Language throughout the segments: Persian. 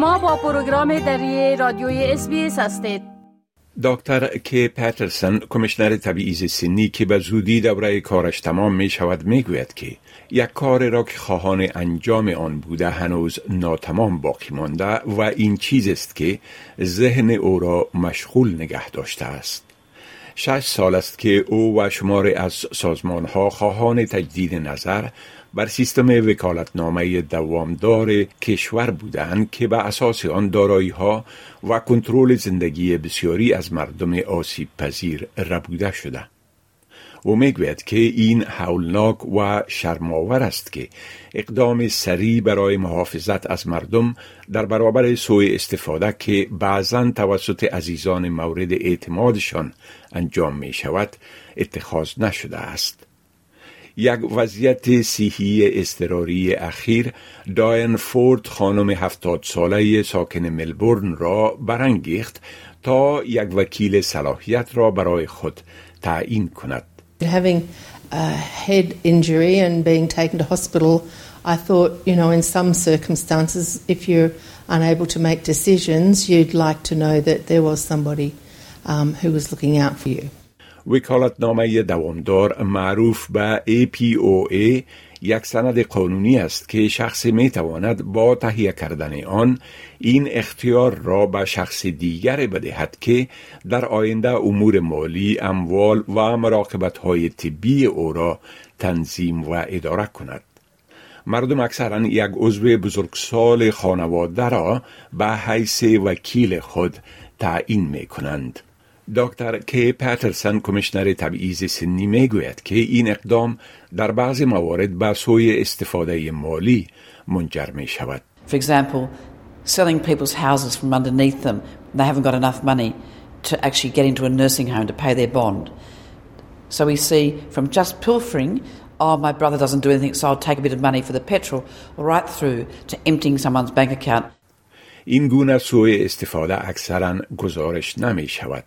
شما با پروگرام دری رادیوی SBS هستید دکتر کی پترسن کمشنر تبعیض سنی که به زودی دوره کارش تمام می شود می گوید که یک کار را که خواهان انجام آن بوده هنوز ناتمام باقی مانده و این چیزی است که ذهن او را مشغول نگه داشته است. شش سال است که او و شمار از سازمان ها خواهان تجدید نظر بر سیستم وکالتنامه دوامدار کشور بودند که به اساس آن دارایی ها و کنترل زندگی بسیاری از مردم آسیب پذیر ربوده شده. او می‌گوید که این حولناک و شرماور است که اقدام سریع برای محافظت از مردم در برابر سوء استفاده که بعضا توسط عزیزان مورد اعتمادشان انجام می شود اتخاذ نشده است. یک وضعیت صحی استراری اخیر داین فورد خانم هفتاد ساله ساکن ملبورن را برانگیخت تا یک وکیل صلاحیت را برای خود تعیین کند. Having a head injury and being taken to hospital, I thought, you know, in some circumstances, if you're unable to make decisions, you'd like to know that there was somebody um, who was looking out for you. وکالتنامه دوامدار معروف به APOA یک سند قانونی است که شخص می تواند با تهیه کردن آن این اختیار را به شخص دیگر بدهد که در آینده امور مالی، اموال و مراقبت های طبی او را تنظیم و اداره کند. مردم اکثرا یک عضو بزرگسال خانواده را به حیث وکیل خود تعیین می کنند. دکتر کی پاترسن کمیشنر تبعیض سنی می‌گوید که این اقدام در بعض موارد به سوی استفاده مالی منجر می شود. For example, selling people's houses from underneath them, they haven't got enough money to actually get into a nursing home to pay their bond. So we see from just pilfering, oh, my brother doesn't do anything, so I'll take a bit of money for the petrol, right through to emptying someone's bank account. این گونه سوء استفاده اکثرا گزارش نمی شود.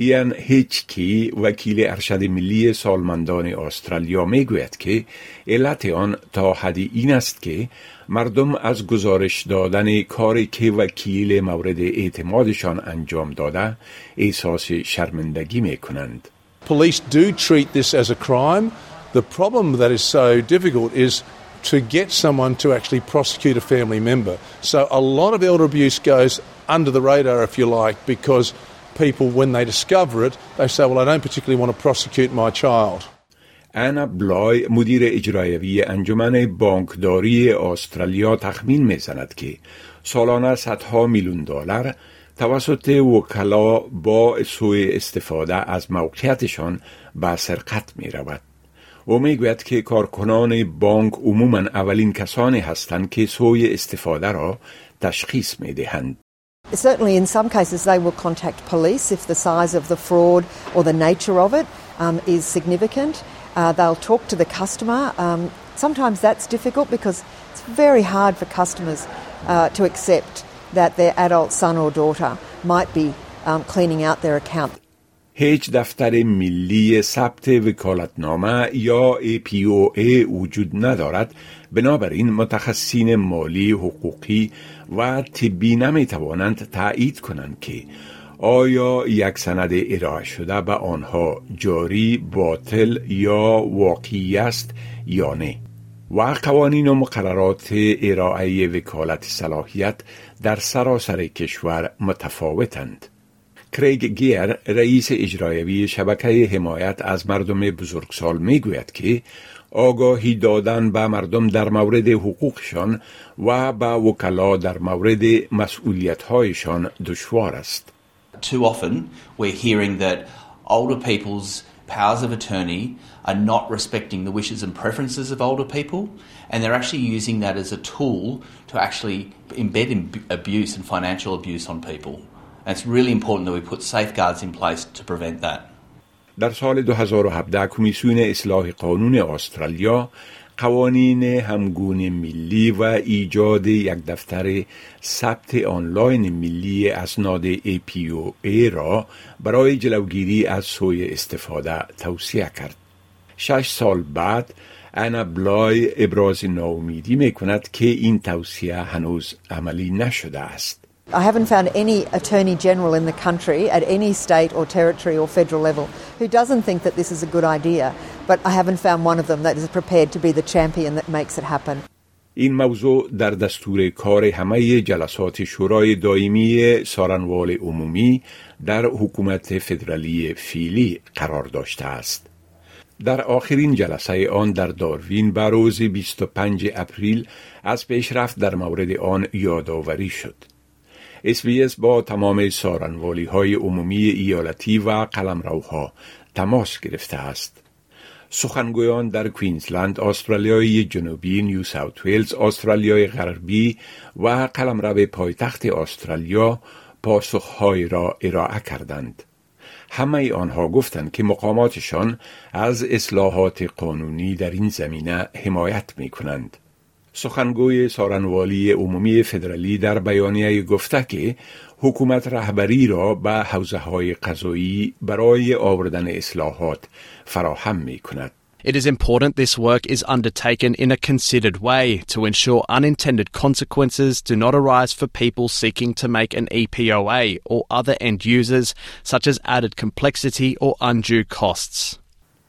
ایان هیچکی وکیل ارشد ملی سالمندان استرالیا می‌گوید که علت آن تا حدی این است که مردم از گزارش دادن کاری که وکیل مورد اعتمادشان انجام داده احساس شرمندگی می کنند. Police do treat this as a crime. The problem that is so difficult is to get someone to actually prosecute a family member. So a lot of elder abuse goes under the radar, if you like, because people, when they discover it, they say, well, I don't particularly want to prosecute my child. انا بلای مدیر اجرایوی انجمن بانکداری استرالیا تخمین می‌زند که سالانه صدها میلیون دلار توسط وکلا با سوء استفاده از موقعیتشان به سرقت می رود. او می‌گوید که کارکنان بانک عموما اولین کسانی هستند که سوء استفاده را تشخیص می دهند. Certainly, in some cases, they will contact police if the size of the fraud or the nature of it um, is significant. Uh, they'll talk to the customer. Um, sometimes that's difficult because it's very hard for customers uh, to accept that their adult son or daughter might be um, cleaning out their account. هیچ دفتر ملی ثبت وکالتنامه یا APOA وجود ندارد. بنابراین متخصصین مالی حقوقی و طبی نمی توانند تایید کنند که آیا یک سند ارائه شده به آنها جاری باطل یا واقعی است یا نه؟ و قوانین و مقررات ارائه وکالت صلاحیت در سراسر کشور متفاوتند. کریگ گیر رئیس اجرایوی شبکه حمایت از مردم بزرگسال می‌گوید که آگاهی دادن به مردم در مورد حقوقشان و به وکلا در مورد مسئولیت‌هایشان دشوار است. Too often we're hearing that older people's powers of attorney are not respecting the wishes and preferences of older people and they're actually using that as a tool to actually embed abuse and financial abuse on people. It's really important that we put safeguards in place to prevent that. در سال 2017 کمیسیون اصلاح قانون استرالیا قوانین همگون ملی و ایجاد یک دفتر ثبت آنلاین ملی اسناد APOA را برای جلوگیری از سوی استفاده توصیه کرد. شش سال بعد انا بلای ابراز ناامیدی می کند که این توصیه هنوز عملی نشده است. I haven't found any Attorney General in the country at any state or territory or federal level who doesn't think that this is a good idea, but I haven't found one of them that is prepared to be the champion that makes it happen. این موضوع در دستور کار همه جلسات شورای دائمی سارنوال عمومی در حکومت فدرالی قبلی قرار داشته است. در آخرین جلسه آن در داروین به روز 25 اپریل از پیشرفت در مورد آن یادآوری شد. SBS با تمام سارنوالی های عمومی ایالتی و قلمروها تماس گرفته است. سخنگویان در کوینزلند، استرالیای جنوبی، نیو ساوت ویلز، استرالیای غربی و قلمرو پایتخت استرالیا پاسخهایی را ارائه کردند. همه آنها گفتند که مقاماتشان از اصلاحات قانونی در این زمینه حمایت می کنند. سخنگوی سارنوالی عمومی فدرالی در بیانیه گفته که حکومت رهبری را به حوزه های قضایی برای آوردن اصلاحات فراهم می کند. It is important this work is undertaken in a considered way to ensure unintended consequences do not arise for people seeking to make an EPOA or other end users, such as added complexity or undue costs.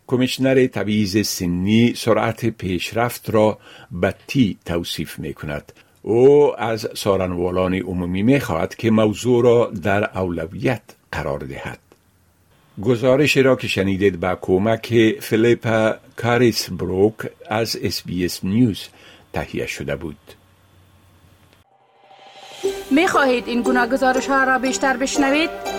کمیشنر تبعیض سنی سرعت پیشرفت را بدتی توصیف می کند او از سارنوالان عمومی می خواهد که موضوع را در اولویت قرار دهد. گزارش را که شنیدید با کمک فلیپا کاریس بروک از اس نیوز تهیه شده بود. می خواهید این گونه گزارش ها را بیشتر بشنوید؟